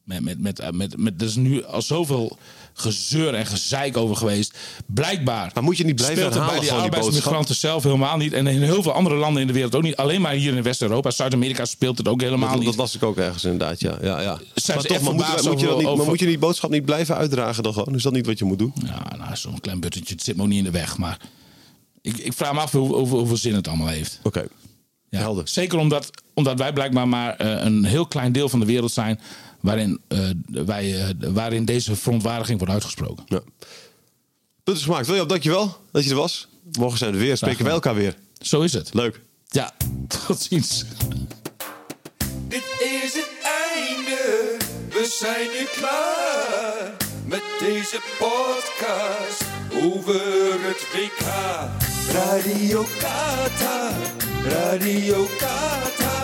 Speaker 4: Met, met, met, met, met, er is nu al zoveel gezeur en gezeik over geweest. Blijkbaar
Speaker 3: Maar moet je niet blijven
Speaker 4: speelt het bij die arbeidsmigranten zelf helemaal niet. En in heel veel andere landen in de wereld ook niet. Alleen maar hier in West-Europa. Zuid-Amerika speelt het ook helemaal
Speaker 3: Dat,
Speaker 4: niet.
Speaker 3: dat las ik ook ergens inderdaad, ja. ja, ja.
Speaker 4: Zijn
Speaker 3: maar
Speaker 4: echt
Speaker 3: maar moet, je dat
Speaker 4: over-
Speaker 3: niet, maar moet je die boodschap niet blijven uitdragen dan gewoon? Is dat niet wat je moet doen?
Speaker 4: Ja, nou, zo'n klein buttetje. Het zit me ook niet in de weg. Maar ik, ik vraag me af hoe- hoeveel zin het allemaal heeft.
Speaker 3: Oké.
Speaker 4: Ja.
Speaker 3: Helder.
Speaker 4: Zeker omdat, omdat wij blijkbaar maar eh, een heel klein deel van de wereld zijn waarin, eh, wij, eh, waarin deze verontwaardiging wordt uitgesproken.
Speaker 3: Ja. Punt is gemaakt. William, dankjewel dat je er was. Morgen zijn we er weer. Spreken wij elkaar weer.
Speaker 4: Zo is het.
Speaker 3: Leuk.
Speaker 4: Ja, tot ziens.
Speaker 2: Dit is het einde, we zijn nu klaar met deze podcast over het WK. Radio Qatar, Radio Qatar,